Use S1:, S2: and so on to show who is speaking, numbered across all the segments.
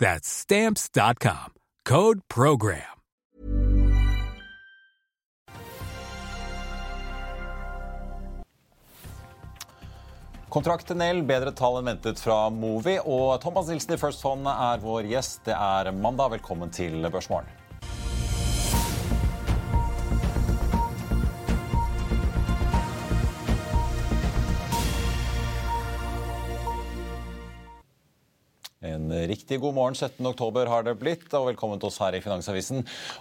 S1: That's stamps.com. Code program.
S2: Kontrakt til bedre tall enn ventet fra Movi. Og Thomas Nilsen i First Fund er vår gjest. Det er mandag. Velkommen til Børsmorgen. En riktig god morgen 17. oktober har det blitt, og velkommen til oss her i Finansavisen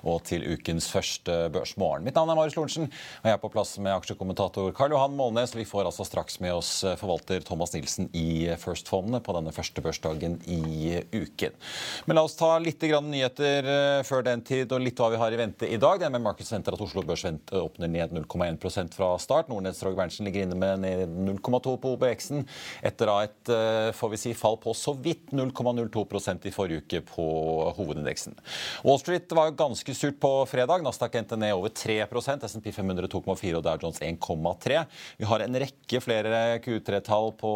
S2: og til ukens første Børsmorgen. Mitt navn er Marius Lorentzen, og jeg er på plass med aksjekommentator Karl Johan Målnes. Vi får altså straks med oss forvalter Thomas Nilsen i First Fondene på denne første børsdagen i uken. Men la oss ta litt nyheter eh, før den tid, og litt hva vi har i vente i dag. Det er med venter at Oslo Børs vent- åpner ned 0,1% fra start. Nordnetts Roger Berntsen ligger inne med ned 0,2 på OBX-en, etter et eh, får vi si, fall på så vidt 0,02% i forrige uke på hovedindeksen. Wall Street var ganske surt på fredag. Nasdaq endte ned over 3% SMP 500 2,4 og Dow Jones 1,3. Vi har en rekke flere Q3-tall på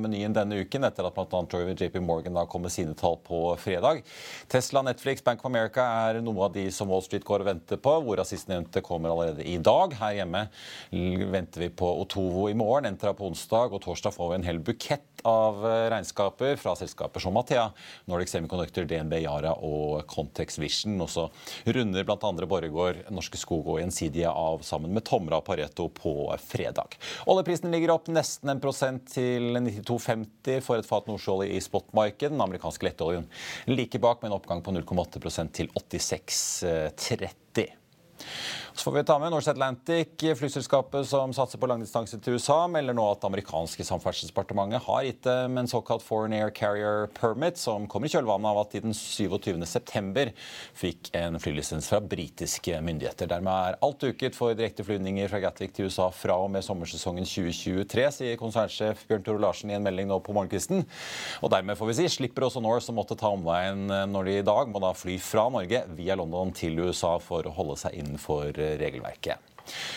S2: menyen denne uken, etter at bl.a. JP Morgan da kom med sine tall på fredag. Tesla, Netflix, Bank of America er noe av de som Wall Street går og venter på, hvorav sistnevnte kommer allerede i dag. Her hjemme venter vi på Otovo i morgen, Entra på onsdag, og torsdag får vi en hel bukett av regnskaper fra selskaper som Mathea, Nordic Semiconductor, DNB, Yara og Context Vision. Og så runder bl.a. Borregaard, Norske Skog og Gjensidige av sammen med Tomra og Pareto på fredag. Oljeprisen ligger opp nesten en prosent til 92,50 for et fat nordsjøolje i spotmarkedet. Den amerikanske lettoljen like bak med en oppgang på 0,8% til 86,30. Så får vi ta med Norse Atlantic, flyselskapet som satser på langdistanse til USA, melder nå at amerikanske samferdselsdepartementet har gitt dem en såkalt Foreign Air Carrier Permit, som kommer i kjølvannet av at de den 27. september fikk en flylisens fra britiske myndigheter. Dermed er alt duket for direkteflyvninger fra Gatwick til USA fra og med sommersesongen 2023, sier konsernsjef Bjørn Tore Larsen i en melding nå på morgenkvisten. Og dermed får vi si, slipper også Norse å måtte ta omveien når de i dag må da fly fra Norge via London til USA for å holde seg innenfor regelverket.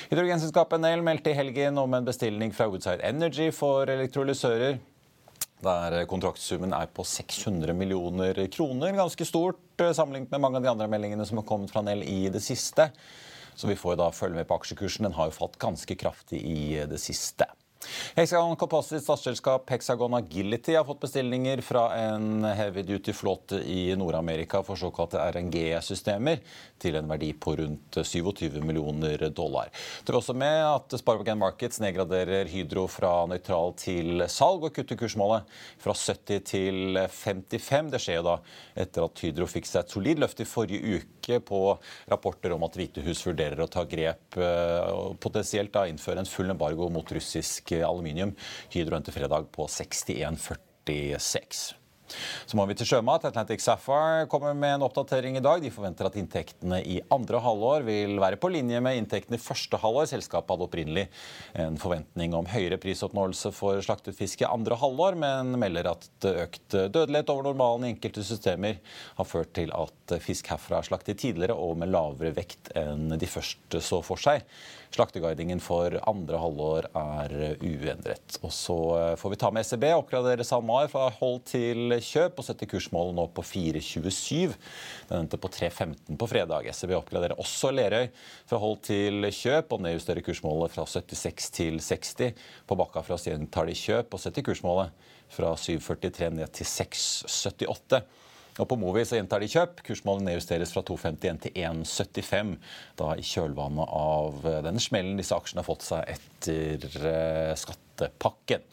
S2: Hydrogenselskapet Nel meldte i helgen om en bestilling fra Woodside Energy for elektrolysører. Der kontraktsummen er på 600 millioner kroner. Ganske stort eh, sammenlignet med mange av de andre meldingene som har kommet fra Nel i det siste. Så vi får da følge med på aksjekursen. Den har jo falt ganske kraftig i det siste. Hexagon Composites statsselskap Hexagon Agility har fått bestillinger fra en heavy duty flåte i Nord-Amerika for såkalte RNG-systemer til en verdi på rundt 27 millioner dollar. Det er også med at Sparbergen Markets nedgraderer Hydro fra nøytral til salg og kutter kursmålet fra 70 til 55. Det skjer jo da etter at Hydro fikk seg et solid løft i forrige uke på rapporter om at Hvitehus vurderer å ta grep og potensielt da innføre en full embargo mot russisk aluminium. Hydro endte fredag på 61,46. Så må vi til sjømat. Atlantic Sapphire kommer med en oppdatering i dag. De forventer at inntektene i andre halvår vil være på linje med inntektene i første halvår. Selskapet hadde opprinnelig en forventning om høyere prisoppnåelse for slaktet fisk i andre halvår, men melder at økt dødelighet over normalen i enkelte systemer har ført til at fisk herfra er slaktet tidligere og med lavere vekt enn de første så for seg. Slakteguidingen for andre halvår er uendret. Og så får vi ta med SEB, oppgradere SalMar fra hold til kjøp og setter kursmålet nå på 4,27. Den endte på 3,15 på fredag. SEB oppgraderer også Lerøy fra hold til kjøp og nedjusterer kursmålet fra 76 til 60. På Bakka fra Stjentar de kjøp og setter kursmålet fra 7,43 ned til 6,78. Og På Movi så gjentar de kjøp. Kursmålet nedjusteres fra 2,51 til 1,75. Da i kjølvannet av den smellen disse aksjene har fått seg etter eh, skattepakken.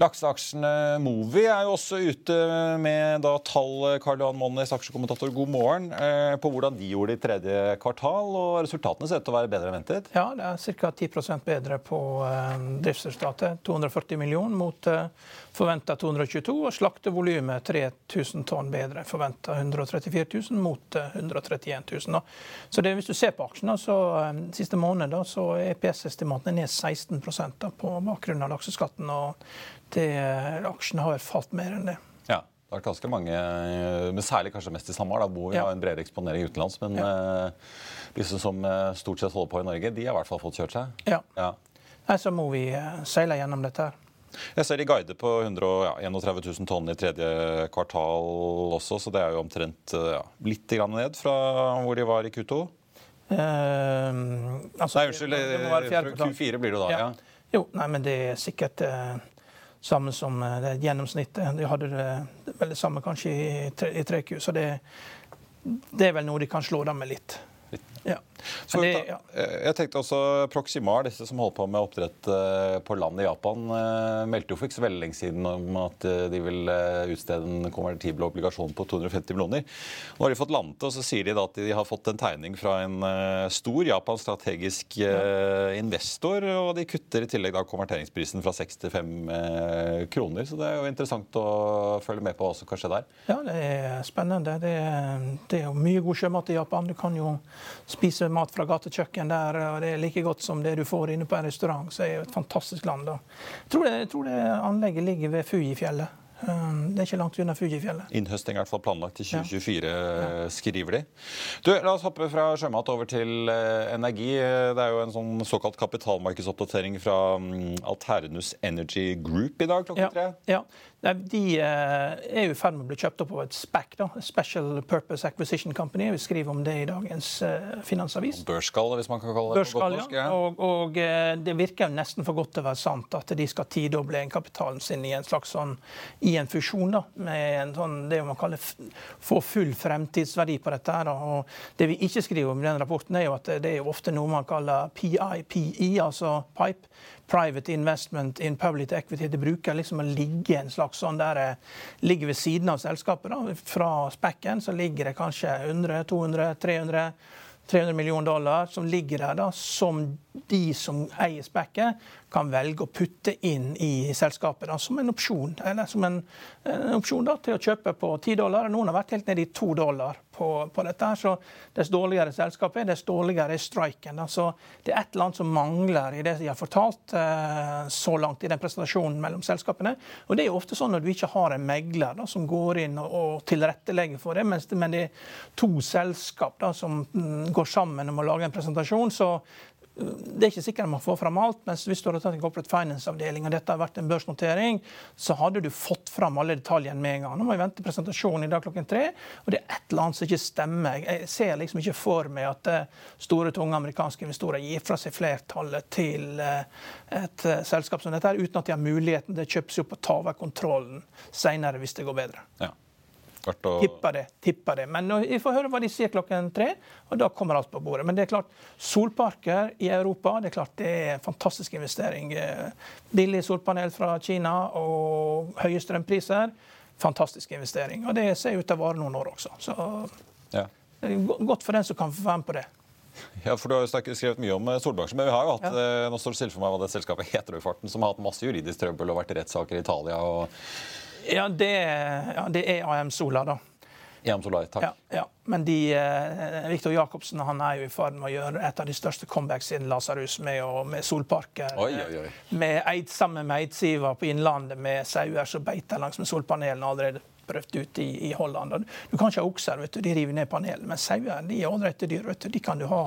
S2: Lakseaksjene Movi er jo også ute med tall, Karl Johan Monnes, aksjekommentator, god morgen, eh, på hvordan de gjorde det i tredje kvartal. og Resultatene ser ut til å være bedre enn ventet?
S3: Ja, det er ca. 10% bedre på eh, driftsresultatet. 240 millioner mot eh, forventa 222. Og slaktevolumet 3000 tonn bedre. Forventa 134 000 mot 131 000. Så det, hvis du ser på aksjene, så siste måned da, så er EPS-estimatene ned 16 da, på bakgrunn av lakseskatten. og det, aksjene har falt mer enn det.
S2: Ja, det har vært ganske mange, men særlig kanskje mest i Samar, hvor vi ja. har en bredere eksponering utenlands. Men ja. uh, disse som stort sett holder på i Norge, de har i hvert fall fått kjørt seg.
S3: Ja. ja. Nei, så må vi seile gjennom dette her.
S2: Jeg ser de guider på 131 000 tonn i tredje kvartal også, så det er jo omtrent ja, litt ned fra hvor de var i Q2. altså, nei, unnskyld. Q4 blir det da, ja.
S3: Jo, nei, men det er sikkert samme som eh, det gjennomsnittet. De hadde det vel det samme kanskje i, i 3Q. Så det, det, er vel noe de kan slå dem med litt. Ja.
S2: Det, ja. Eh, jeg tenkte også Proximar, disse som holder på med oppdrett eh, på land i Japan, eh, meldte jo for ikke så veldig lenge siden om at de vil utstede en konvertibel obligasjon på 250 millioner. Nå har de fått landet, og så sier de da at de har fått en tegning fra en stor japansk strategisk investor, og de kutter i tillegg da konverteringsprisen fra 6 til 5 kroner. Så det er jo interessant å følge med på hva som kan skje der.
S3: Ja, det er spennende. Det er, det er mye god sjømat i Japan. Du kan jo spise mat fra gatekjøkken der, og det er like godt som det du får inne på en restaurant. Så det er jo et fantastisk land. da. Jeg tror det, jeg tror det anlegget ligger ved Fujifjellet. Um, det er ikke langt unna Fujifjellet.
S2: Innhøsting er i hvert fall planlagt til 2024, ja. skriver de. Du, La oss hoppe fra sjømat over til uh, energi. Det er jo en sånn såkalt kapitalmarkedsoppdatering fra um, Alternus Energy Group i dag klokken
S3: tre. Ja, ja. De eh, er jo i ferd med å bli kjøpt opp av et SPAC, da, Special Purpose Acquisition Company. Vi skriver om det i dagens uh, Finansavis.
S2: Børsskall, hvis man kan kalle det
S3: Børskall, ja. ja. Og, og uh, det virker jo nesten for godt til å være sant at de skal tidoble egenkapitalen sin i en slags sånn, i en fusjon. da, med en sånn, det man kaller få full fremtidsverdi på dette. her. Og det vi ikke skriver om i den rapporten, er jo at det er jo ofte noe man kaller PIPE, altså pipe private investment in public equity. Det bruker liksom å ligge en slags sånn der, eh, ligger ved siden av selskapet. Da. Fra spekken så ligger det kanskje 100, 200, 300 300 millioner dollar som ligger der, da, som de som eier spekket, kan velge å putte inn i selskapet da, som en opsjon. Eller som en, en opsjon da, til å kjøpe på 10 dollar. Noen har vært helt nede i 2 dollar på, på dette. her, så Dess dårligere selskapet er, dess dårligere er striken. Da. Så det er et eller annet som mangler i det de har fortalt eh, så langt i den presentasjonen mellom selskapene. Og Det er jo ofte sånn når du ikke har en megler da, som går inn og, og tilrettelegger for det, mens det, men det er to selskap da, som mm, går sammen om å lage en presentasjon. så det er ikke sikkert man får fram alt, men hvis du hadde tatt en corporate finance-avdeling og dette har vært en børsnotering, så hadde du fått fram alle detaljene med en gang. Nå må vi vente presentasjonen i dag klokken tre, og det er et eller annet som ikke stemmer. Jeg ser liksom ikke for meg at eh, store, tunge amerikanske investorer gir fra seg flertallet til eh, et eh, selskap som dette, uten at de har muligheten til å kjøpe seg opp og ta over kontrollen senere hvis det går bedre.
S2: Ja.
S3: Å... Tipper det. tipper det. Men vi får høre hva de sier klokken tre, og da kommer alt på bordet. Men det er klart, solparker i Europa det er klart det er en fantastisk investering. Eh, billig solpanel fra Kina og høye strømpriser. Fantastisk investering. Og det ser ut til å vare noen år også. Så ja. godt for den som kan få være med på det.
S2: Ja, for Du har jo skrevet mye om eh, solbransjen, men vi har jo hatt ja. Eh, nå står det stille for meg hva det selskapet heter i farten, som har hatt masse juridisk trøbbel og vært i rettssaker i Italia. og
S3: Ja, det, ja, det er AM Sola, da.
S2: AM Solar, takk.
S3: Ja, ja. Men de, eh, Viktor Jacobsen han er jo i ferd med å gjøre et av de største comebacks siden Lasarus, med, med solparker.
S2: Oi, oi, oi.
S3: Med eid, sammen med Eidsiva på Innlandet, med sauer som beiter langs med solpanelene allerede prøvd ut i, i Holland. Du kan ikke ha okser, vet du, de river ned panelene. Men sauer de er ålreite dyr. vet du, De kan du ha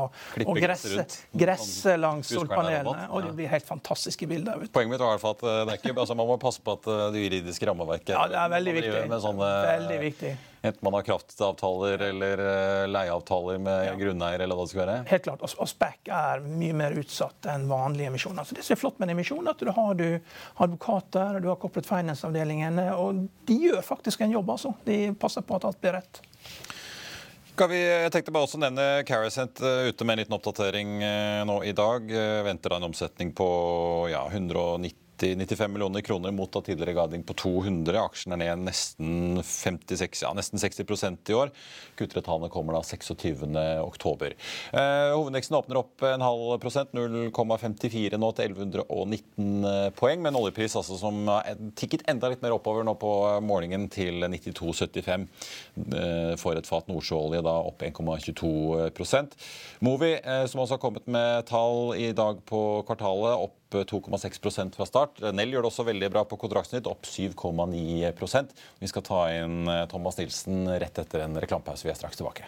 S3: og gresse, gresse langs solpanelene. Og det blir helt fantastiske bilder. vet
S2: du. Poenget mitt var i hvert fall at eh, ikke, altså man må passe på at eh, det juridiske rammeverket
S3: Ja, det er veldig viktig.
S2: Sånne,
S3: veldig viktig.
S2: Enten man har kraftavtaler eller uh, leieavtaler med ja. grunneier. eller hva det skal være.
S3: Helt klart. Og, og SPAC er mye mer utsatt enn vanlige emisjoner. Så det som er flott med en emisjon, at du har du advokater, du har Corporate Finance-avdelingene, og de gjør faktisk en jobb. altså. De passer på at alt blir rett.
S2: Vi, jeg tenkte bare også nevne Carasent uh, ute med en liten oppdatering nå i dag. Venter da en omsetning på ja, 190 90-95 millioner kroner mot da tidligere guiding på 200. Aksjen er ned nesten, 56, ja, nesten 60% i år. Q3-tallene kommer da 26.10. Eh, hovedindeksen åpner opp en halv prosent, 0,54 nå til 1119 eh, poeng. Med en oljepris altså, som har tikket enda litt mer oppover nå på morgenen til 92,75 eh, for et fat nordsjøolje, da opp 1,22 Movi, eh, som også har kommet med tall i dag på kvartalet, opp 2,6% fra start. Nell gjør det også veldig bra på Kontraktsnytt, opp 7,9% Vi skal ta inn eh, Thomas Nilsen rett etter en reklamepause. Vi er straks tilbake.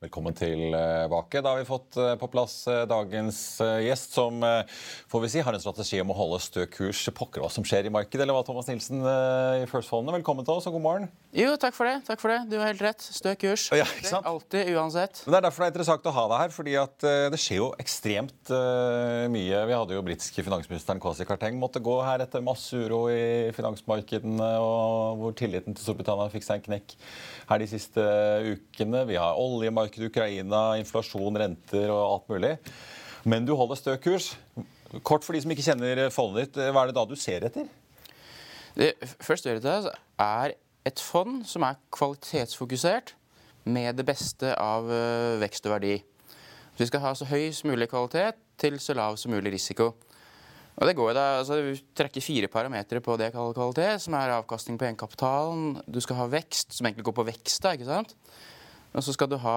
S2: Velkommen tilbake. Da har vi fått eh, på plass eh, dagens eh, gjest, som får vi si, har en strategi om å holde stø kurs. Pokker hva som skjer i markedet, eller hva, Thomas Nilsen i First Fondene. Velkommen til oss, og god morgen.
S4: Jo, takk for det. takk for det. Du har helt rett. Stø kurs.
S2: Ja?
S4: Alltid, uansett.
S2: Men Det er derfor det er interessant å ha deg her, fordi at det skjer jo ekstremt mye. Vi hadde jo britiske finansministeren Kwasi Karteng måtte gå her etter masse uro i finansmarkedene, og hvor tilliten til Storbritannia fikk seg en knekk her de siste ukene. Vi har oljemarkedet marked, Ukraina, inflasjon, renter og alt mulig. Men du holder stø kurs. Kort for de som ikke kjenner fondet ditt, hva er det da du ser etter?
S4: Det første jeg gjør, er et fond som er kvalitetsfokusert med det beste av eh, vekst og verdi. vi skal ha så høy som mulig kvalitet til så lav som mulig risiko. Og det går da, altså Vi trekker fire parametere på det kvalitet, som er avkastning på egenkapitalen. Du skal ha vekst, som egentlig går på vekst. da, ikke sant? Og så skal du ha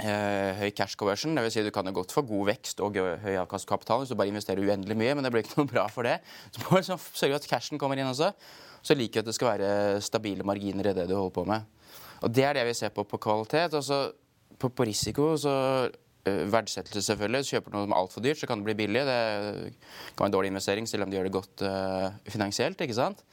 S4: eh, høy cash conversion. Det vil si du kan jo godt få god vekst og høy avkast kapital hvis du bare investerer uendelig mye, men det blir ikke noe bra for det. Så må du liksom sørge for at cashen kommer inn også. Så liker vi at det skal være stabile marginer i det du holder på med. Og Det er det vi ser på på kvalitet. Altså, på, på risiko så verdsettelse, selvfølgelig. Så kjøper du noe altfor dyrt, så kan det bli billig. Det kan være en dårlig investering, selv om de gjør det godt uh, finansielt. ikke sant?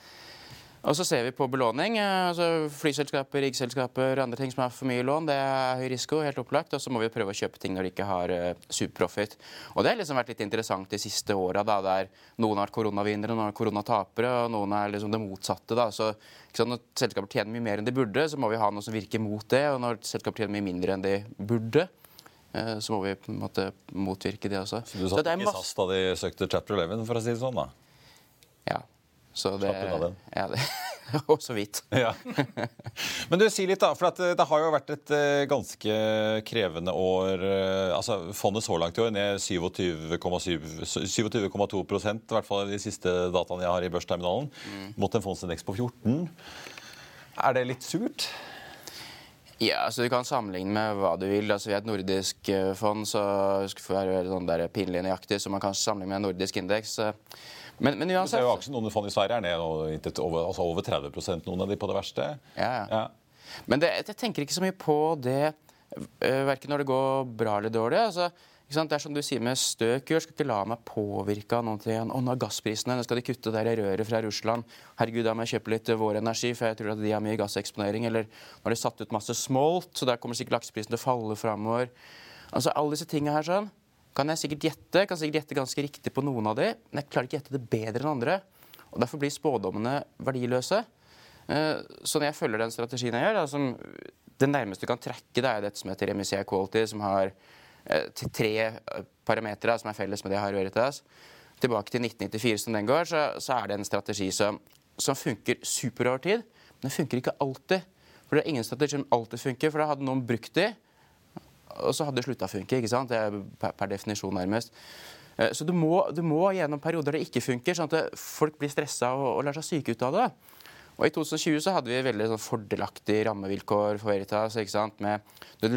S4: Og så ser vi på belåning. Eh, altså Flyselskaper, riggselskaper, andre ting som har for mye lån. Det er høy risiko, helt opplagt. Og så må vi prøve å kjøpe ting når de ikke har uh, superprofit. Og det har liksom vært litt interessant de siste åra, der noen har vært koronavinnere, noen har koronatapere, og noen er liksom det motsatte. da. Så sant, Når selskaper tjener mye mer enn de burde, så må vi ha noe som virker mot det. Og når selskaper tjener mye mindre enn de burde, uh, så må vi på en måte motvirke det også.
S2: Så du satt ikke i SAS da de søkte Chapter 11, for å si det sånn? da?
S4: Ja. Så det. Ja, det, og så vidt.
S2: Ja. Men du, si litt, da. For det, det, har jo vært et uh, ganske krevende år. Uh, altså Fondet så langt i år ned 27,2 27, i hvert fall de siste dataene jeg har i børsterminalen, mm. mot en fondsindeks på 14. Er det litt surt?
S4: Ja, altså Du kan sammenligne med hva du vil. Altså Vi er et nordisk eh, fond, så skal skal være sånn der pinlig nøyaktig, så man kan sammenligne med en nordisk indeks.
S2: Men, men uansett... Jo aksjen noen fond i Sverige er ned over, altså over 30% noen av de på det verste.
S4: Ja, ja. Men det, jeg tenker ikke så mye på det, uh, verken når det går bra eller dårlig. altså det er som du sier med stø kurs. Skal ikke la meg påvirke av noe. Til. Å, nå er gassprisene. Nå skal de kutte der røret fra Russland. Herregud, da må jeg kjøpe litt vår energi, for jeg tror at de har mye gasseksponering. Eller nå har de satt ut masse smolt, så der kommer sikkert lakseprisen til å falle framover. Altså, alle disse tingene her sånn kan jeg sikkert gjette, kan sikkert gjette ganske riktig på noen av de, men jeg klarer ikke gjette det bedre enn andre. og Derfor blir spådommene verdiløse. Eh, så når jeg følger den strategien jeg gjør, som det nærmeste du kan trekke, det er dette som heter MSCI Quality, som har eh, tre parametere som er felles med det jeg har i Veritas. Tilbake til 1994 som den går, så, så er det en strategi som, som funker super over tid. Men den funker ikke alltid. For det er ingen strategi som alltid funker, for da hadde noen brukt de, og så hadde det slutta å funke. ikke sant? Det er per, definisjon nærmest. Eh, så du må, du må, gjennom perioder det ikke funker, sånn at folk blir stressa og, og lar seg syke ut av det. Og I 2020 så hadde vi veldig sånn fordelaktige rammevilkår for Veritas. ikke sant? Med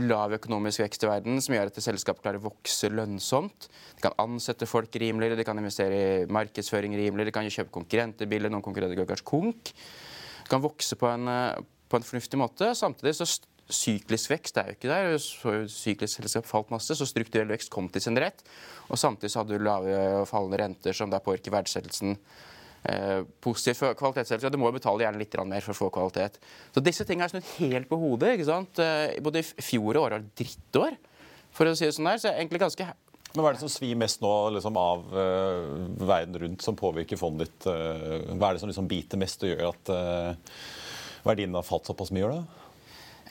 S4: lav økonomisk vekst i verden, som gjør at selskapet klarer å vokse lønnsomt. De kan ansette folk rimeligere, de kan investere i markedsføring rimeligere, de kan kjøpe konkurrentbiler, noen konkurrenter går kanskje konk. De kan vokse på en, eh, på en fornuftig måte. Samtidig så syklisk vekst er jo ikke der. Syklisk selskap falt masse, så strukturell vekst kom til sin rett. Og samtidig så hadde du lave og fallende renter som der påvirker verdsettelsen. Eh, positivt for kvalitetsselskap. Du må jo betale gjerne litt mer for å få kvalitet. Så disse tingene er snudd helt på hodet. ikke sant? Eh, både i fjor og året var drittår, for å si det sånn der. Så jeg er egentlig ganske
S2: men Hva er det som svir mest nå liksom, av uh, verden rundt, som påvirker fondet ditt? Uh, hva er det som liksom biter mest og gjør at uh, verdiene har falt såpass mye? Gjør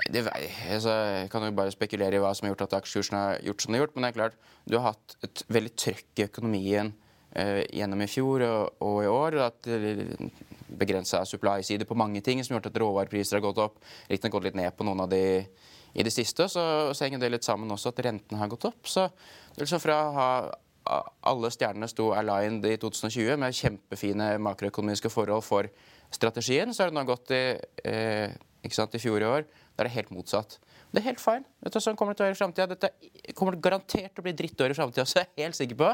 S2: det?
S4: Altså, jeg kan jo bare spekulere i hva som har gjort at aksjekursen har gjort som det har gjort. Men det er klart, du har hatt et veldig trøkk i økonomien eh, gjennom i fjor og, og i år. og at Begrensa supply-side på mange ting som har gjort at råvarepriser har gått opp. Riktignok gått litt ned på noen av de i det siste. Så, så henger det litt sammen også at rentene har gått opp. Så liksom fra å ha alle stjernene sto aligned i 2020 med kjempefine makroøkonomiske forhold for strategien, så har det nå gått i, eh, i fjor i år da er det helt motsatt. Det er helt fine. Dette sånn kommer det til å være i fremtiden. Dette kommer garantert til å bli drittår i framtida, så jeg er helt sikker på.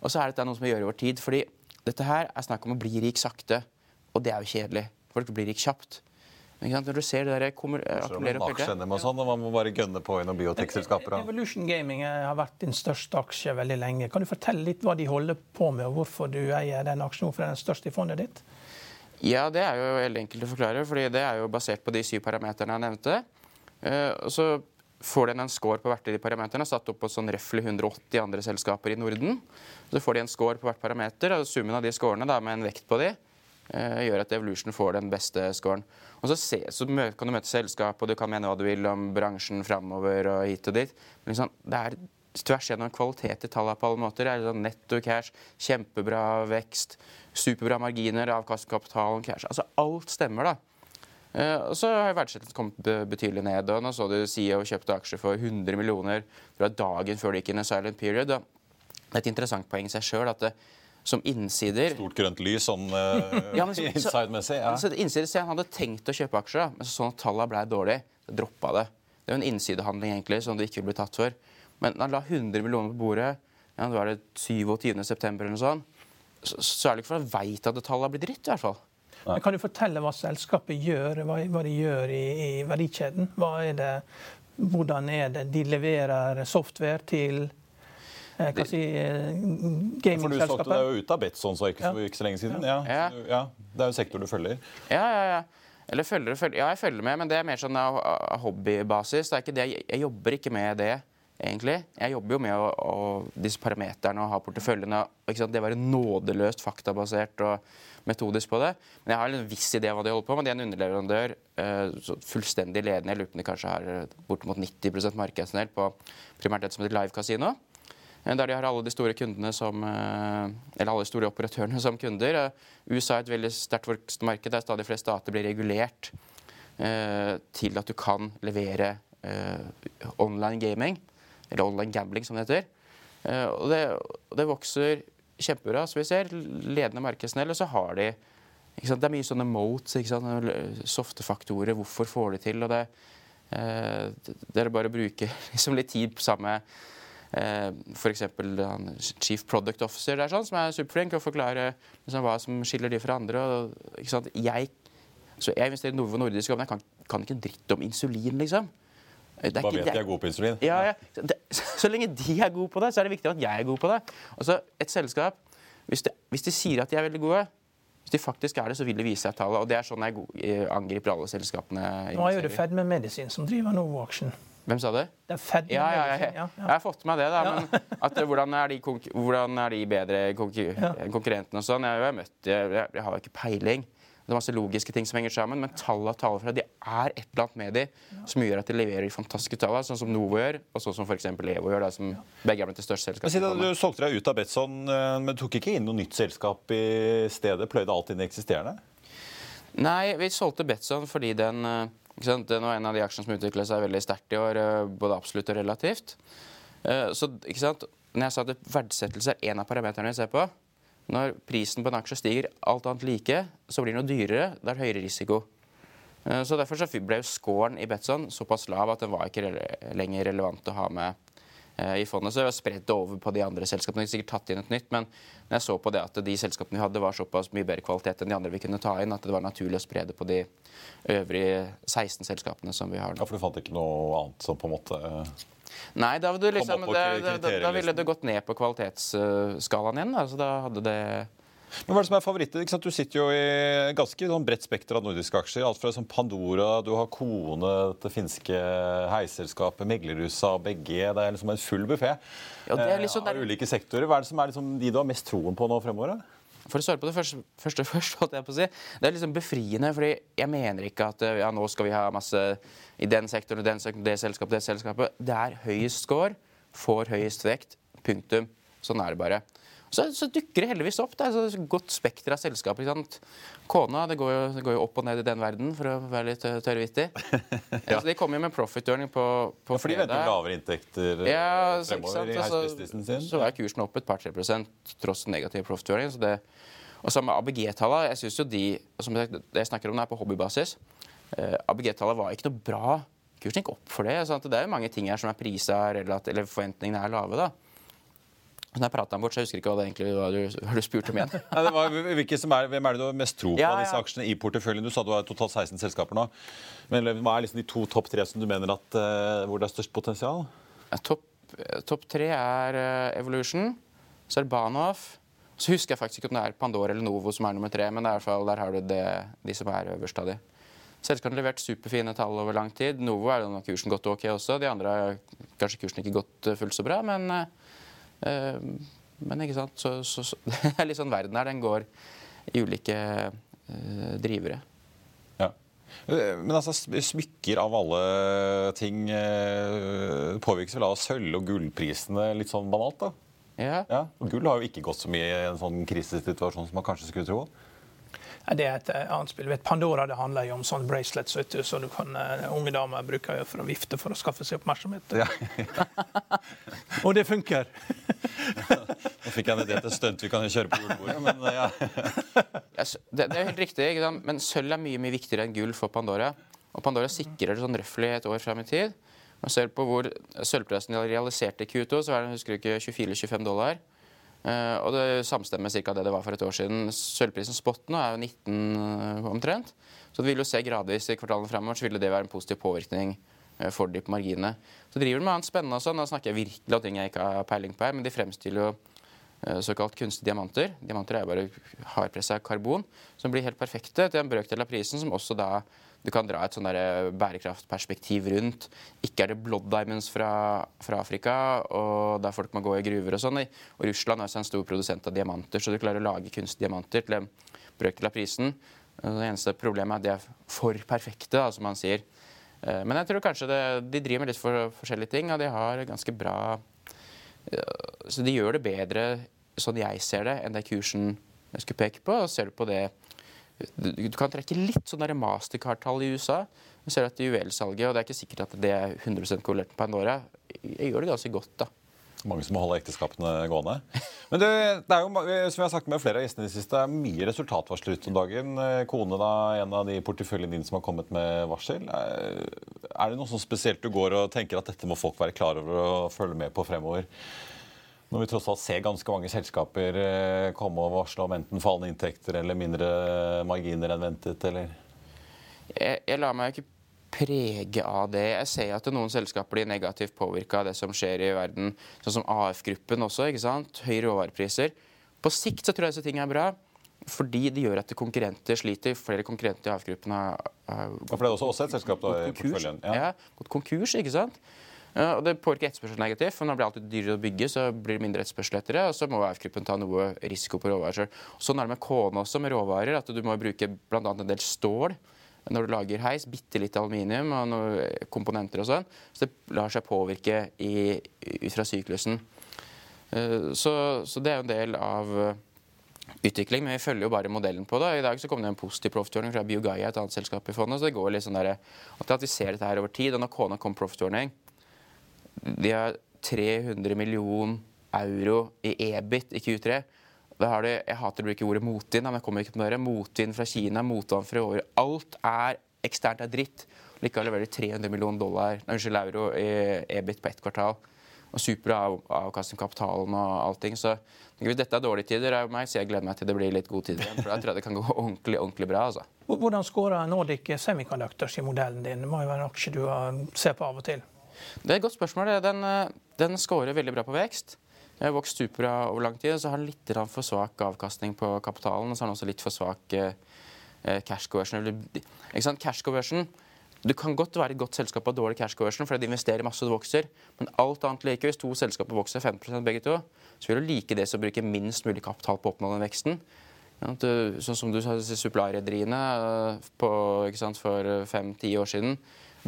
S4: Og så er dette noe som vi gjør i vår tid. fordi dette her er snakk om å bli rik sakte. Og det er jo kjedelig. Folk blir rik kjapt. Men Når du ser det der kommer, akkumulere
S2: opp og sånn, og Man må bare gønne på i noen biotekselskaper.
S3: Evolution Gaming har vært din største aksje veldig lenge. Kan du fortelle litt hva de holder på med, og hvorfor du eier den aksjen? Hvorfor er den største i fondet ditt?
S4: Ja, det er jo veldig enkelt å forklare. fordi det er jo basert på de syv parameterne jeg nevnte. Og så får den en score på hvert av de parameterne, satt opp på sånn røftlig 180 andre selskaper i Norden. Så får de en score på hvert parameter, og summen av de scorene da, med en vekt på de, eh, gjør at Evolution får den beste scoren. Og så, se, så kan du møte selskap, og du kan mene hva du vil om bransjen framover og hit og dit. Men liksom, det er tvers gjennom kvalitet i tallene på alle måter. Det er sånn netto cash, kjempebra vekst superbra marginer, avkast kapitalen, cash. Altså alt stemmer, da. Uh, og så har verdsettelsen kommet betydelig ned. og Nå så du CEO kjøpte aksjer for 100 millioner det var dagen før det gikk inn i silent period. Det er et interessant poeng i seg sjøl at det, som innsider
S2: Stort grønt lys sånn uh, ja, inside-messig. Ja.
S4: Så innsider, sier han hadde tenkt å kjøpe aksjer, da, men så sånn at tallene ble dårlige. Droppa det. Det er jo en innsidehandling egentlig, som du ikke vil bli tatt for. Men han la 100 millioner på bordet. Ja, det var det 27.9. eller noe sånt så, så er det ikke for å veit at tallet har blitt dritt. i hvert fall.
S3: Men kan du fortelle hva selskapet gjør, hva, hva de gjør i, i verdikjeden? Er det, hvordan er det de leverer software til eh, hva si, eh, gamingselskapet?
S2: For Du solgte deg jo ut av Betson så ikke, for ikke så lenge siden. Ja. Ja. ja. Det er jo sektor du følger.
S4: Ja, ja, ja. Eller følger, følger, ja, jeg følger med, men det er mer sånn hobbybasis. Det er ikke det, jeg jobber ikke med det egentlig. Jeg jobber jo med å, å, disse parameterne og ha porteføljene. Det være nådeløst faktabasert og metodisk på det. Men jeg har en viss idé om hva de holder på med. De er en underleverandør uh, fullstendig ledende. Jeg lurer på om de kanskje har eh, bortimot 90% markedsandel på primært det som heter live casino. Eh, der de har alle de store kundene som, eller alle de store operatørene som kunder. USA er et veldig sterkt voksende marked der stadig flere stater blir regulert til at du kan levere online gaming eller online gambling som det heter. Eh, og det, det vokser kjempebra, som vi ser. Ledende markedsnell, Og så har de Det er mye sånne motes, softe faktorer. Hvorfor får de til? og det, eh, det er bare å bruke liksom litt tid på samme eh, f.eks. Chief Product Officer der, sånn, som er superflink og forklare liksom, hva som skiller de fra andre. Og, jeg, så jeg investerer i Novo Nordisk, men jeg kan, kan ikke en dritt om insulin, liksom.
S2: Bare vet de er gode på insulin?
S4: Ja, ja. Det, så lenge de er gode på det, så er det viktig at jeg er god på det. Altså, Et selskap, hvis de, hvis de sier at de er veldig gode hvis de faktisk er det, så vil de vise seg tallet. Og det er sånn jeg angriper alle selskapene.
S3: Nå er jo det Fedme Medisin som driver Novo-aksjen.
S4: Hvem sa det?
S3: er fedme
S4: Ja, ja, medisin,
S3: ja,
S4: jeg har fått med meg det, da. Men at, eh, hvordan, er de hvordan er de bedre konkur konkurrentene og sånn? Jeg, jeg, jo møtt, jeg, jeg har jo ikke peiling. Det er masse logiske ting som henger sammen, men tallene taler for at det er et eller annet med de som gjør at de leverer de fantastiske tallene, sånn som Novo gjør, og sånn som f.eks. Evo gjør, da, som begge er blant de største selskapene.
S2: Du solgte deg ut av Betson, eh, men tok ikke inn noe nytt selskap i stedet? Pløyde alt inn i eksisterende?
S4: Nei, vi solgte Betson fordi den eh? Den var en av de aksjene som utviklet seg veldig sterkt i år, eh, både absolutt og relativt. Så? Når jeg sa at verdsettelse er en av parameterne vi ser på Når prisen på en aksje stiger alt annet like, så blir den jo dyrere. Det er høyere risiko. Eh, Så Derfor så ble jo scoren i Betson såpass lav at den var ikke lenger relevant å ha med i fondet. Så vi har spredt det over på de andre selskapene. Vi har sikkert tatt inn et nytt, men når jeg så på det at de selskapene vi hadde, var såpass mye bedre kvalitet enn de andre vi kunne ta inn, at det var naturlig å spre det på de øvrige 16 selskapene som vi har nå. Ja.
S2: For du fant ikke noe annet som på en måte eh,
S4: Nei, da, du liksom, da, da, da ville det gått ned på kvalitetsskalaen igjen. Altså, da hadde det
S2: Men Hva er det som er favoritter? Du sitter jo i ganske sånn bredt spekter av nordiske aksjer. Alt fra sånn Pandora, du har Kone, det finske heiselskapet, Meglerhusa, BG. Det er liksom en full buffé
S4: Ja, liksom
S2: av ulike sektorer. Hva er det som er liksom de du har mest troen på nå fremover? da?
S4: For å svare på det første, første først, holdt jeg på å si. Det er liksom befriende, fordi jeg mener ikke at ja, nå skal vi ha masse i den sektoren, den sektoren, det selskapet, det selskapet. Det er høyest score, får høyest vekt. Punktum. Sånn er det bare. Så, så dukker det heldigvis opp. Det er et godt spekter av selskaper. ikke sant? Kona det går, jo, det går jo opp og ned i den verden, for å være litt eh, tørrvittig. ja. Så de kommer jo med profit earning på, på
S2: Ja, for de venter lavere inntekter eh,
S4: ja,
S2: fremover i
S4: Altså,
S2: sin.
S4: så er kursen opp et par-tre prosent tross negativ profitføring. Så det, og med ABG-tallene Jeg synes jo de som jeg, det jeg snakker om, det er på hobbybasis. Eh, ABG-tallet var ikke noe bra. Kursen gikk opp for det. Så det er jo mange ting her som er prisa, eller forventningene er lave. da. Når jeg pratet om bort, så jeg husker ikke hva det egentlig var du, hva du spurte om igjen.
S2: Nei, det var, er, hvem er det du har mest tro på
S4: Ja,
S2: av disse aksjene i porteføljen? Du sa du har totalt 16 selskaper nå. Men hva er liksom de to topp tre som du mener at, uh, hvor det er størst potensial?
S4: Ja, Topp top tre er uh, Evolution, så er det Bahnhof. Så husker jeg faktisk ikke om det er Pandora eller Novo som er nummer tre, men det er i hvert fall, der har du det, de som er øverst av de. Selskapet har levert superfine tall over lang tid. Novo er nok kursen gått ok også. De andre har kanskje kursen ikke gått eh, fullt så bra, men, eh, men ikke sant. Så, så, så, det er litt sånn verden her. Den går i ulike eh, drivere.
S2: Ja. Eh, Men altså, smykker av alle ting eh, påvirkes vel av sølv- og gullprisene litt sånn banalt, da?
S4: Ja.
S2: Ja, Gull har jo ikke gått så mye i en sånn krisesituasjon som man kanskje skulle tro.
S3: Ja, Det er et eh, annet spill. Vet, Pandora det handler jo om sånne bracelets vet du, så du kan, eh, unge damer bruker jo for å vifte for å skaffe seg oppmerksomhet.
S2: Ja.
S3: Og det funker!
S2: Nå fikk jeg en idé til stunt vi kan jo kjøre på julebordet, men eh, ja.
S4: Ja, det, det er helt riktig, ikke sant? men sølv er mye mye viktigere enn gull for Pandora. Og Pandora sikrer det sånn røftlig et år fram i tid. Man ser på hvor sølvprisen realiserte i Q2, så er det husker du ikke, 24-25 dollar. Eh, og det samstemmer cirka det det var for et år siden. Sølvprisen spot nå er jo 19 omtrent. Så det vil jo se gradvis i kvartalene fremover, så ville det være en positiv påvirkning eh, for de på marginene. Så driver de med annet spennende og sånn. Da snakker jeg virkelig om ting jeg ikke har peiling på her, men de fremstiller jo eh, såkalt kunstige diamanter. Diamanter er jo bare hardpressa karbon som blir helt perfekte til en brøkdel av prisen, som også da du kan dra et sånn bærekraftperspektiv rundt. Ikke er det blood diamonds fra, fra Afrika, og der folk må gå i gruver og sånn. Og Russland er også en stor produsent av diamanter, så du klarer å lage kunstige diamanter til en brøkdel av prisen. Det eneste problemet er at de er for perfekte, da, som man sier. Eh, Men jeg tror kanskje det, de driver med litt for, forskjellige ting, og de har ganske bra eh, Så de gjør det bedre, sånn jeg ser det, enn det kursen jeg skulle peke på. Og ser du på det Du, kan trekke litt sånn mastercard-tall i USA. Du ser at juvelsalget, og det er ikke sikkert at det er 100% korrelert med Pandora, jeg gjør det ganske godt, da.
S2: Mange som må holde ekteskapene gående. Men det, det er jo, som jeg har sagt med flere av gjestene i det siste, det er mye resultatvarsler ute om dagen. Eh, Kone, da, en av de porteføljene dine som har kommet med varsel. Er, er det noe sånn spesielt du går og tenker at dette må folk være klar over og følge med på fremover? Når vi tross alt ser ganske mange selskaper eh, komme og varsle om enten fallende inntekter eller mindre marginer enn ventet, eller
S4: jeg, jeg lar meg ikke prege av det. Jeg ser at noen selskaper blir negativt påvirka av det som skjer i verden, sånn som AF-gruppen også. ikke sant? Høye råvarepriser. På sikt så tror jeg disse tingene er bra. fordi det gjør at konkurrenter sliter. Flere konkurrenter i AF-gruppen har, har
S2: Ja, for det er også, også et selskap da, i
S4: gått konkurs. Ja. gått konkurs, ikke sant? Og Det påvirker etterspørselen negativt, for når det blir alltid dyrere å bygge, så blir det mindre etterspørsel etter det, og så må AF-gruppen ta noe risiko på råvarer selv. Sånn er det med Kone også, med råvarer, at du må bruke bl.a. en del stål når du lager heis, bitte litt aluminium og noen komponenter og sånn. Så det lar seg påvirke i, ut fra syklusen. Eh, Så, så det er jo en del av eh, utvikling, men vi følger jo bare modellen på det. I dag så kom det en positiv profitordning fra Biogaia, et annet selskap i fondet. Så det går litt sånn der, at vi ser dette her over tid. Og når Kona kom profitordning De har 300 millioner euro i EBIT i Q3. Da har de, jeg hater å bruke ordet motvind, men jeg kommer ikke på det. Motvind fra Kina, motvann fra året. Alt er eksternt er dritt. Likevel leverer de 300 millioner dollar, nei, unnskyld, euro i EBIT på ett kvartal. Og super av, avkastning på kapitalen og allting. Så hvis dette er dårlige tider, er meg, så jeg gleder meg til det blir litt gode tider igjen. For da tror jeg det kan gå ordentlig, ordentlig bra. altså.
S3: Hvordan scorer Nordic Semiconductors i modellen din? Det må jo være en aksje du ser på av og til.
S4: Det er et godt spørsmål. Den, eh, den scorer veldig bra på vekst. Den har vokst superbra over lang tid. Så har den litt for svak avkastning på kapitalen. Og så har den også litt for svak eh, eh, cash conversion. Ikke sant? Cash conversion Du kan godt være et godt selskap av dårlig cash conversion fordi de investerer masse og vokser. Men alt annet like. Hvis to selskaper vokser 15% begge to, så vil du like det som bruker minst mulig kapital på å oppnå den veksten. Sånn som du sa, supply-rederiene for fem-ti år siden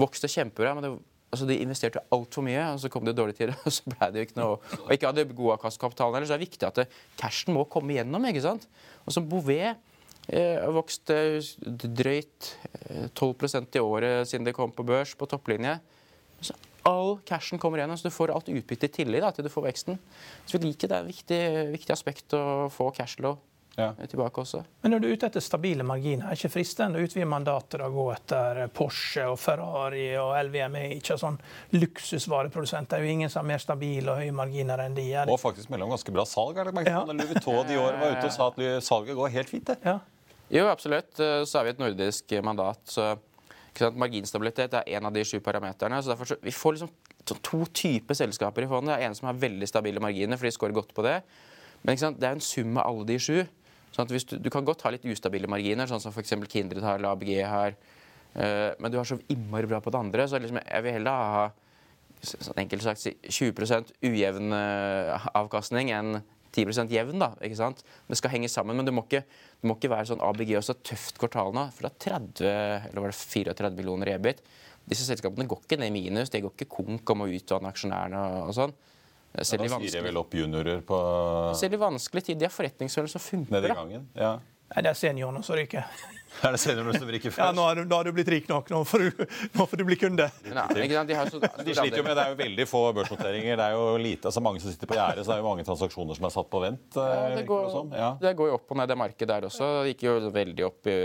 S4: vokste kjempebra. men det Altså, De investerte altfor mye, og så kom det dårlige tider. Og så ble det jo ikke noe Og ikke hadde god avkastkapitalen heller, så det er viktig at det, cashen må komme igjennom. ikke sant? Og så Bouvet eh, har vokst eh, drøyt eh, 12% i året siden det kom på børs, på topplinje. Så all cashen kommer igjennom, så du får alt utbyttet i tillegg da, til du får veksten. Så vi liker det. er et viktig, viktig aspekt å få cashflow
S2: Ja.
S4: eh, tilbake også.
S3: Men når du er ute etter stabile marginer, er det ikke fristende å utvide mandatet og gå etter Porsche og Ferrari og LVMH? Ikke sånn luksusvareprodusent. Det er jo ingen som har mer stabile og høye marginer enn de er.
S2: Og faktisk mellom ganske bra salg. er det merket
S3: Ja.
S2: Louis Vuitton de år var ute og sa at salget går helt fint. det.
S3: Ja.
S4: Jo, absolutt. Eh, Så er vi et nordisk mandat. så Marginstabilitet er en av de sju parameterne. så derfor så, Vi får liksom to typer selskaper i fondet. Det er En som har veldig stabile marginer, for de scorer godt på det. Men ikke sant, det er en sum av alle de sju. Sånn at du, du kan godt ha litt ustabile marginer, sånn som f.eks. Kindred har, eller ABG har. Uh, men du har så innmari bra på det andre. Så liksom, jeg vil heller ha sånn enkelt sagt si 20 ujevn eh, avkastning enn 10 jevn. da, ikke sant? Det skal henge sammen, men det må ikke, du må ikke være sånn ABG også tøft kvartal nå. For det er 30, eller var det 34 millioner i EBIT. Disse selskapene går ikke ned i minus, de går ikke konk om å utvanne aksjonærene og, og sånn. Selv ja,
S2: Da sier jeg vel opp juniorer på
S4: selv i vanskelige tider. De har forretningsfølelse som funker.
S2: nede i gangen. Ja.
S3: Nei, det er seniorene som ryker.
S2: Er det seniorene som ryker
S3: Ja,
S2: først?
S3: nå har, du, nå har du blitt rik nok. Nå får du, nå får du bli kunde.
S4: Nei, ikke sant? De, har så,
S2: De sliter jo med, Det er jo veldig få børsnoteringer. Det er jo lite, altså mange som sitter på gjerdet, så det er jo mange transaksjoner som er satt på vent.
S4: Ja,
S2: eh,
S4: det, går,
S2: sånn. Ja.
S4: det går jo opp og ned det markedet der også. Det gikk jo veldig opp i,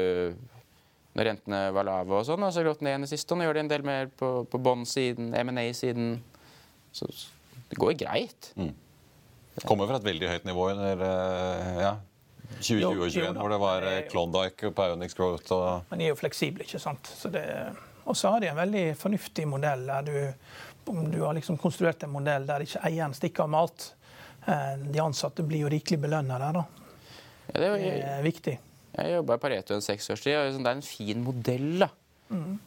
S4: når rentene var lave og sånn. Og så gått ned igjen i siste, og nå gjør de en del mer på, på båndsiden, M&A-siden. Det går greit.
S2: Kommer fra et veldig høyt nivå under eh, ja, 2020 og
S3: Jo, jo
S2: 2021, hvor det var eh, Klondyke på Ionix Growth og
S3: Men de er jo fleksible, ikke sant. Så det, og så har de en veldig fornuftig modell der du, om du har liksom konstruert en modell der ikke eieren stikker av med alt. Eh, De ansatte blir jo rikelig belønna der, da.
S4: Ja, det,
S3: Det
S4: er-
S3: viktig.
S4: Jeg jobba i Pareto en seks års tid, og liksom, det er en fin modell. da.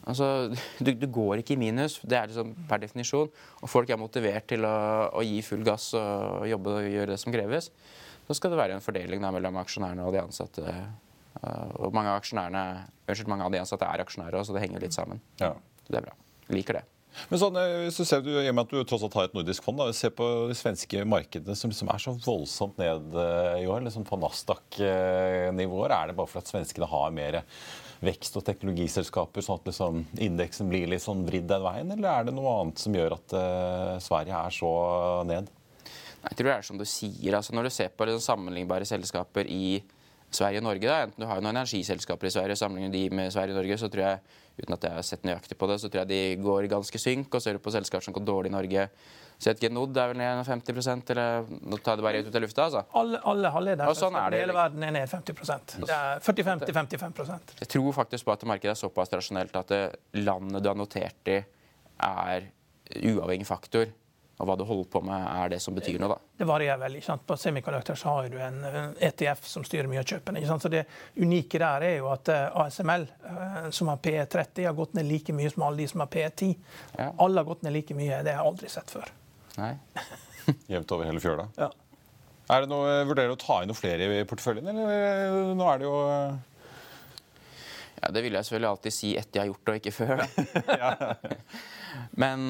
S4: Altså, du, du går ikke i minus, det er liksom per definisjon. Og folk er motivert til å, å gi full gass og jobbe og gjøre det som kreves. Så skal det være en fordeling da, mellom aksjonærene og de ansatte. Uh, Og mange av, unnskyld, mange av de ansatte er aksjonærer så det henger litt sammen.
S2: Ja.
S4: Så det er bra. Liker det.
S2: Men sånn, eh, du ser, du, I og med at du tross alt har et nordisk fond, da, se på de svenske markedene som liksom er så voldsomt ned eh, i år, liksom på Nasdaq-nivåer. Er det bare for at svenskene har mer vekst- og teknologiselskaper, sånn at liksom indeksen blir litt sånn vridd den veien? Eller er det noe annet som gjør at uh, Sverige er så ned?
S4: Jeg tror det er som du sier. altså Når du ser på liksom sammenlignbare selskaper i Sverige og Norge, da, enten du har noen energiselskaper i Sverige og sammenligner de med Sverige og Norge, så tror jeg uten at jeg har sett nøyaktig på det, så tror jeg de går ganske synk. Og ser du på selskaper som går dårlig i Norge. Så et Genod er vel ned 50% eller Nå tar jeg det bare ut av lufta. altså.
S3: Alle, alle halvleder
S4: Og sånn det.
S3: i hele verden er ned 50% Det er 45 til 55%
S4: Jeg tror faktisk på at markedet er såpass rasjonelt at landet du har notert i, er uavhengig faktor. Og hva du holder på med, er det som betyr noe, da.
S3: Det varierer veldig. Sant? På Semiconductor så har du en ETF som styrer mye av kjøpene. ikke sant? Så det unike der er jo at eh, ASML, eh, som har PE30, har gått ned like mye som alle de som har PE10. Ja. Alle har gått ned like mye. Det har jeg aldri sett før.
S4: Nei.
S2: Jevnt over hele fjøla?
S3: Ja.
S2: Er det noe, Vurderer du å ta inn noe flere i porteføljen, eller nå er det jo
S4: ja, Det vil jeg selvfølgelig alltid si etter jeg har gjort det, og ikke før. Men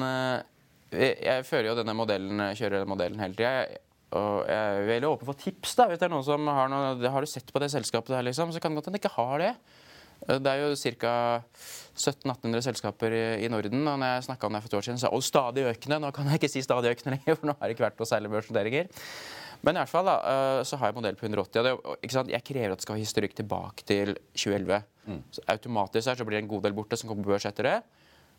S4: jeg fører jo denne modellen, kjører denne modellen hele tida. Og jeg er veldig åpen for tips. da, Hvis det er noen som har noe Har du sett på det selskapet der, liksom? Så kan det godt hende ikke har det. Det er jo ca. 1700-1800 selskaper i, Norden. Og når jeg snakka om det for et år siden, så og stadig økende. Nå kan jeg ikke si stadig økende lenger, for nå har det ikke vært på særlig børsnoteringer. Men i hvert fall da, øh, så har jeg modell på 180. og det? Jeg krever at det skal ha historikk tilbake til 2011. Mm. Så automatisk her så blir det en god del borte som kommer på børs etter det.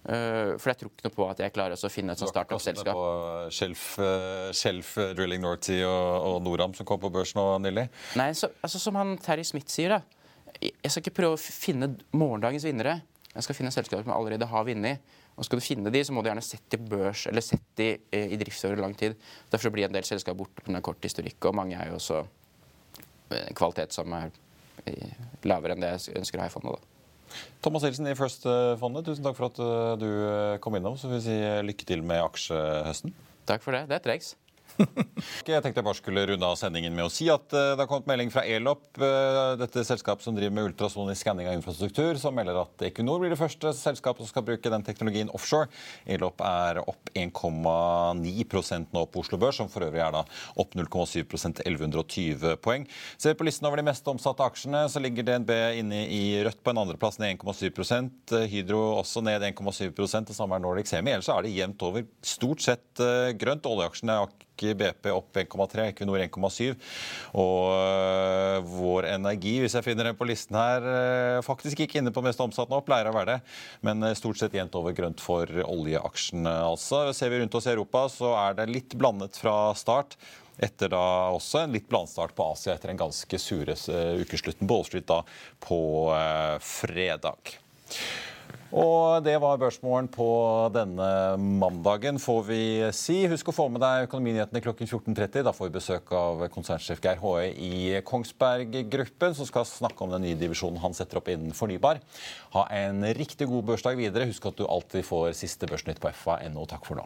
S4: Uh, for jeg tror ikke noe på at jeg klarer å finne et sånt startup-selskap.
S2: på Shelf, Shelf uh, Drilling Norty og, og, Noram som kom på børs nå nylig?
S4: Nei, så, altså, som han Terry Smith sier, da. Jeg skal ikke prøve å finne morgendagens vinnere. Jeg skal finne selskaper som allerede har vunnet. Og skal du finne de, så må du gjerne sette de børs, eller sette de i drift over lang tid. Derfor blir en del selskap borte pga. kort historikk, og mange er jo også kvalitet som er lavere enn det jeg ønsker å ha i fondet. da.
S2: Thomas Hilsen i First-fondet, tusen takk for at eh, du eh, kom innom. Så vil vi si lykke til med aksjehøsten.
S4: Takk for det. Det trengs.
S2: Jeg tenkte jeg bare skulle runde av sendingen med å si at eh, det har kommet melding fra Elop, eh, dette selskapet som driver med ultrasonisk skanning av infrastruktur, som melder at Equinor blir det første selskapet som skal bruke den teknologien offshore. Elop er opp 1,9 nå på Oslo Børs, som for øvrig er da opp 0,7 til 1120 poeng. Ser vi på listen over de mest omsatte aksjene, så ligger DNB inne i rødt på en andreplass ned 1,7% Hydro også ned 1,7 det samme er Nordic Semi. Ellers er det jevnt over stort sett eh, grønt. Oljeaksjene BP opp 1,3, Equinor 1,7. Og uh, Vår Energi, hvis jeg finner den på listen her, uh, faktisk ikke inne på mest omsatt nå, pleier å være det. Men uh, stort sett jevnt over grønt for oljeaksjene, altså. Ser vi rundt oss i Europa, så er det litt blandet fra start. Etter da også en litt blandstart på Asia etter en ganske sure ukeslutten på Wall Street da på fredag. Og det var børsmålen på denne mandagen, får vi si. Husk å få med deg Økonominyhetene klokken 14.30. Da får vi besøk av konsernsjef Geir Håe i Kongsberg Gruppen, som skal snakke om den nye divisjonen han setter opp innen fornybar. Ha en riktig god børsdag videre. Husk at du alltid får siste Børsnytt på fa.no. Takk for nå.